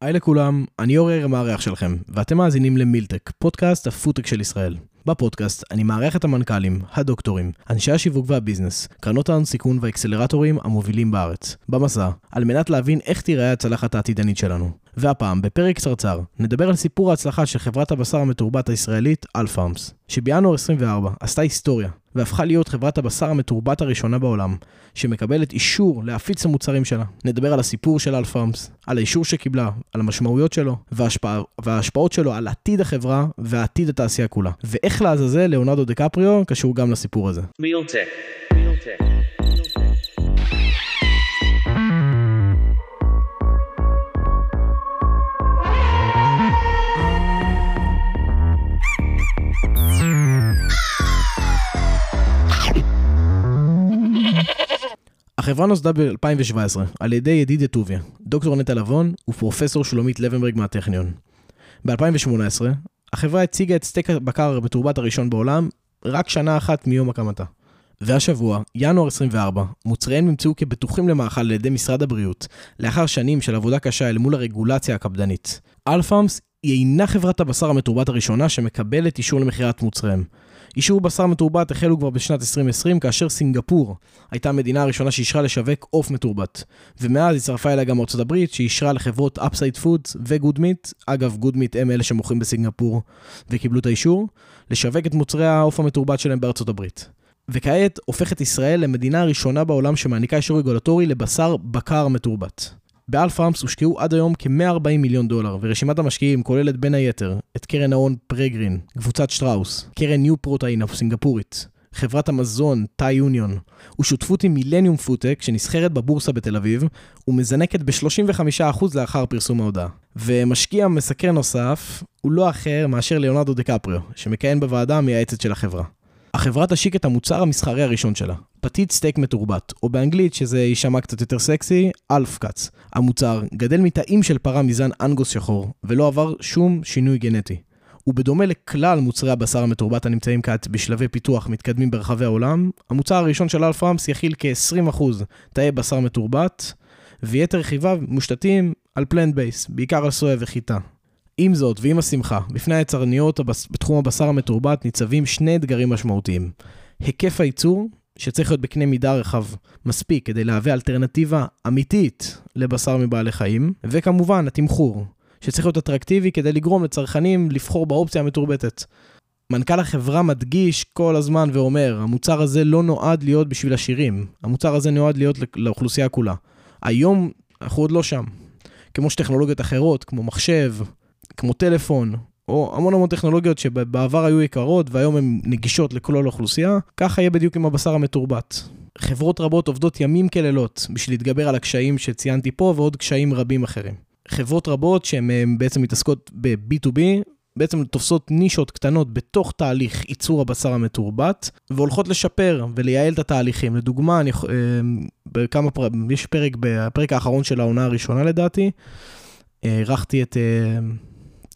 היי לכולם, אני אורי המארח שלכם, ואתם מאזינים למילטק, פודקאסט הפודטק של ישראל. בפודקאסט אני מארח את המנכ"לים, הדוקטורים, אנשי השיווק והביזנס, קרנות ההון סיכון והאקסלרטורים המובילים בארץ, במסע, על מנת להבין איך תיראה הצלחת העתידנית שלנו. והפעם, בפרק קצרצר, נדבר על סיפור ההצלחה של חברת הבשר המתורבת הישראלית, Aleph Farms, שבינואר 24 עשתה היסטוריה, והפכה להיות חברת הבשר המתורבת הראשונה בעולם, שמקבלת אישור להפיץ המוצרים שלה. נדבר על הסיפור של Aleph Farms, על האישור שקיבלה, על המשמעויות שלו, וההשפע... וההשפעות שלו על עתיד החברה ועתיד התעשייה כולה. ואיך לעזאזל ליאונרדו דקפריו קשור גם לסיפור הזה. מילטק. מילטק. החברה נוסדה ב-2017 על ידי ידידיה טוביה, דוקטור נטע לבון ופרופסור שלומית לבנברג מהטכניון. ב-2018, החברה הציגה את סטייק הבקר המתורבת הראשון בעולם רק שנה אחת מיום הקמתה. והשבוע, ינואר 24, מוצריהם נמצאו כבטוחים למאכל על ידי משרד הבריאות, לאחר שנים של עבודה קשה אל מול הרגולציה הקפדנית. Aleph Farms היא אינה חברת הבשר המתורבת הראשונה שמקבלת אישור למכירת מוצריהם. אישור בשר מתורבת החלו כבר בשנת 2020, כאשר סינגפור הייתה המדינה הראשונה שאישרה לשווק עוף מתורבת. ומאז הצטרפה אליה גם ארצות הברית, שאישרה לחברות Upside Foods ו Good Meat, אגב, Good הם אלה שמוכרים בסינגפור וקיבלו את האישור, לשווק את מוצרי העוף המתורבת שלהם בארצות הברית. וכעת הופכת ישראל למדינה הראשונה בעולם שמעניקה אישור רגולטורי לבשר בקר מתורבת. ב Aleph Farms הושקעו עד היום כ-140 מיליון דולר, ורשימת המשקיעים כוללת בין היתר את קרן ההון Peregrine, קבוצת שטראוס, קרן New Protein הסינגפורית, חברת המזון, Thai Union, ושותפות עם מילניום פודטק שנסחרת בבורסה בתל אביב, ומזנקת ב-35% לאחר פרסום ההודעה. ומשקיע מסקרן נוסף הוא לא אחר מאשר ליאונרדו דקפריו, שמכהן בוועדה המייעצת של החברה. החברה תשיק את המוצר המסחרי הראשון שלה, פתית סטייק מתורבת, או באנגלית, שזה יישמע קצת יותר סקסי, Aleph Cuts. המוצר גדל מתאים של פרה מזן אנגוס שחור, ולא עבר שום שינוי גנטי. ובדומה לכלל מוצרי הבשר המתורבת הנמצאים כעת בשלבי פיתוח מתקדמים ברחבי העולם, המוצר הראשון של Aleph Farms יכיל כ-20% תאי בשר מתורבת, ויתר רכיביו מושתתים על פלנט בייס, בעיקר על סויה וחיטה. עם זאת ועם השמחה, בפני היצרניות בתחום הבשר המתורבת ניצבים שני אתגרים משמעותיים. היקף הייצור, שצריך להיות בקנה מידה רחב מספיק כדי להווה אלטרנטיבה אמיתית לבשר מבעלי חיים, וכמובן התמחור, שצריך להיות אטרקטיבי כדי לגרום לצרכנים לבחור באופציה המתורבתת. מנכ"ל החברה מדגיש כל הזמן ואומר, המוצר הזה לא נועד להיות בשביל עשירים, המוצר הזה נועד להיות לאוכלוסייה כולה. היום אנחנו עוד לא שם. כמו שטכנולוגיות אחרות, כמו מחשב, כמו טלפון, או המון המון טכנולוגיות שבעבר היו יקרות והיום הן נגישות לכל האוכלוסייה, ככה יהיה בדיוק עם הבשר המתורבת. חברות רבות עובדות ימים כלילות בשביל להתגבר על הקשיים שציינתי פה ועוד קשיים רבים אחרים. חברות רבות שהן בעצם מתעסקות ב-B2B, בעצם תופסות נישות קטנות בתוך תהליך ייצור הבשר המתורבת, והולכות לשפר ולייעל את התהליכים. לדוגמה, אני, אה, בכמה, יש פרק, בפרק האחרון של העונה הראשונה לדעתי, אירחתי את...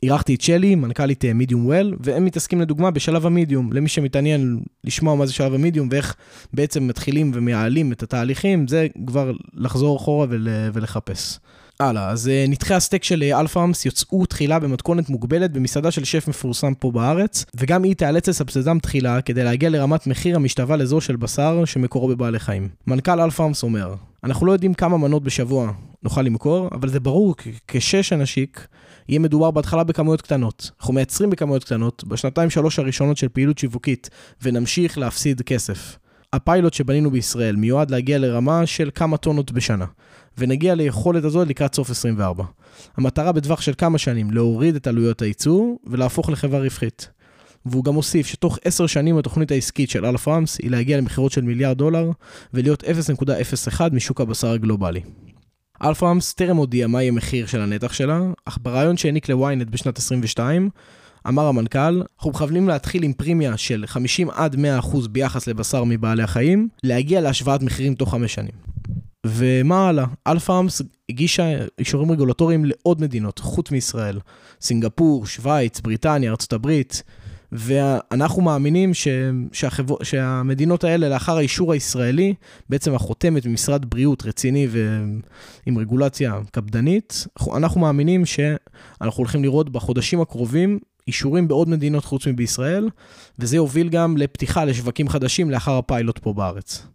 אה, אירחתי את שלי, מנכ"לית Medium Well, והם מתעסקים לדוגמה בשלב המידיום. למי שמתעניין לשמוע מה זה שלב המידיום ואיך בעצם מתחילים ומייעלים את התהליכים, זה כבר לחזור אחורה ול, ולחפש. הלאה, אז אה, נתחי הסטייק של Aleph Farms יוצאו תחילה במתכונת מוגבלת במסעדה של שף מפורסם פה בארץ, וגם היא תיאלץ לסבסדם תחילה כדי להגיע לרמת מחיר המשתווה לזו של בשר שמקורו בבעלי חיים. מנכ"ל Aleph Farms אומר, אנחנו לא יודעים כמה מנות בשבוע נוכל למכור, אבל זה ברור כשש אנשיק יהיה מדובר בהתחלה בכמויות קטנות. אנחנו מייצרים בכמויות קטנות בשנתיים שלוש הראשונות של פעילות שיווקית, ונמשיך להפסיד כסף. הפיילוט שבנינו בישראל מיועד להגיע לרמה של כמה טונות בשנה, ונגיע ליכולת הזאת לקראת סוף 24. המטרה בטווח של כמה שנים להוריד את עלויות הייצור ולהפוך לחברה רווחית. והוא גם הוסיף שתוך 10 שנים התוכנית העסקית של אלף רמס היא להגיע למכירות של מיליארד דולר ולהיות 0.01 משוק הבשר הגלובלי. Aleph Farms טרם הודיע מה יהיה מחיר של הנתח שלה, אך בריאיון שהעניק ל ynet בשנת 22, אמר המנכ"ל, אנחנו מכוונים להתחיל עם פרימיה של 50 עד 100% ביחס לבשר מבעלי החיים, להגיע להשוואת מחירים תוך 5 שנים. ומה הלאה? Aleph Farms הגישה אישורים רגולטוריים לעוד מדינות, חוץ מישראל. סינגפור, שווייץ, בריטניה, ארצות הברית, ואנחנו מאמינים ש, שהחבו, שהמדינות האלה, לאחר האישור הישראלי, בעצם החותמת ממשרד בריאות רציני ועם רגולציה קפדנית, אנחנו מאמינים שאנחנו הולכים לראות בחודשים הקרובים אישורים בעוד מדינות חוץ מבישראל, וזה יוביל גם לפתיחה לשווקים חדשים לאחר הפיילוט פה בארץ.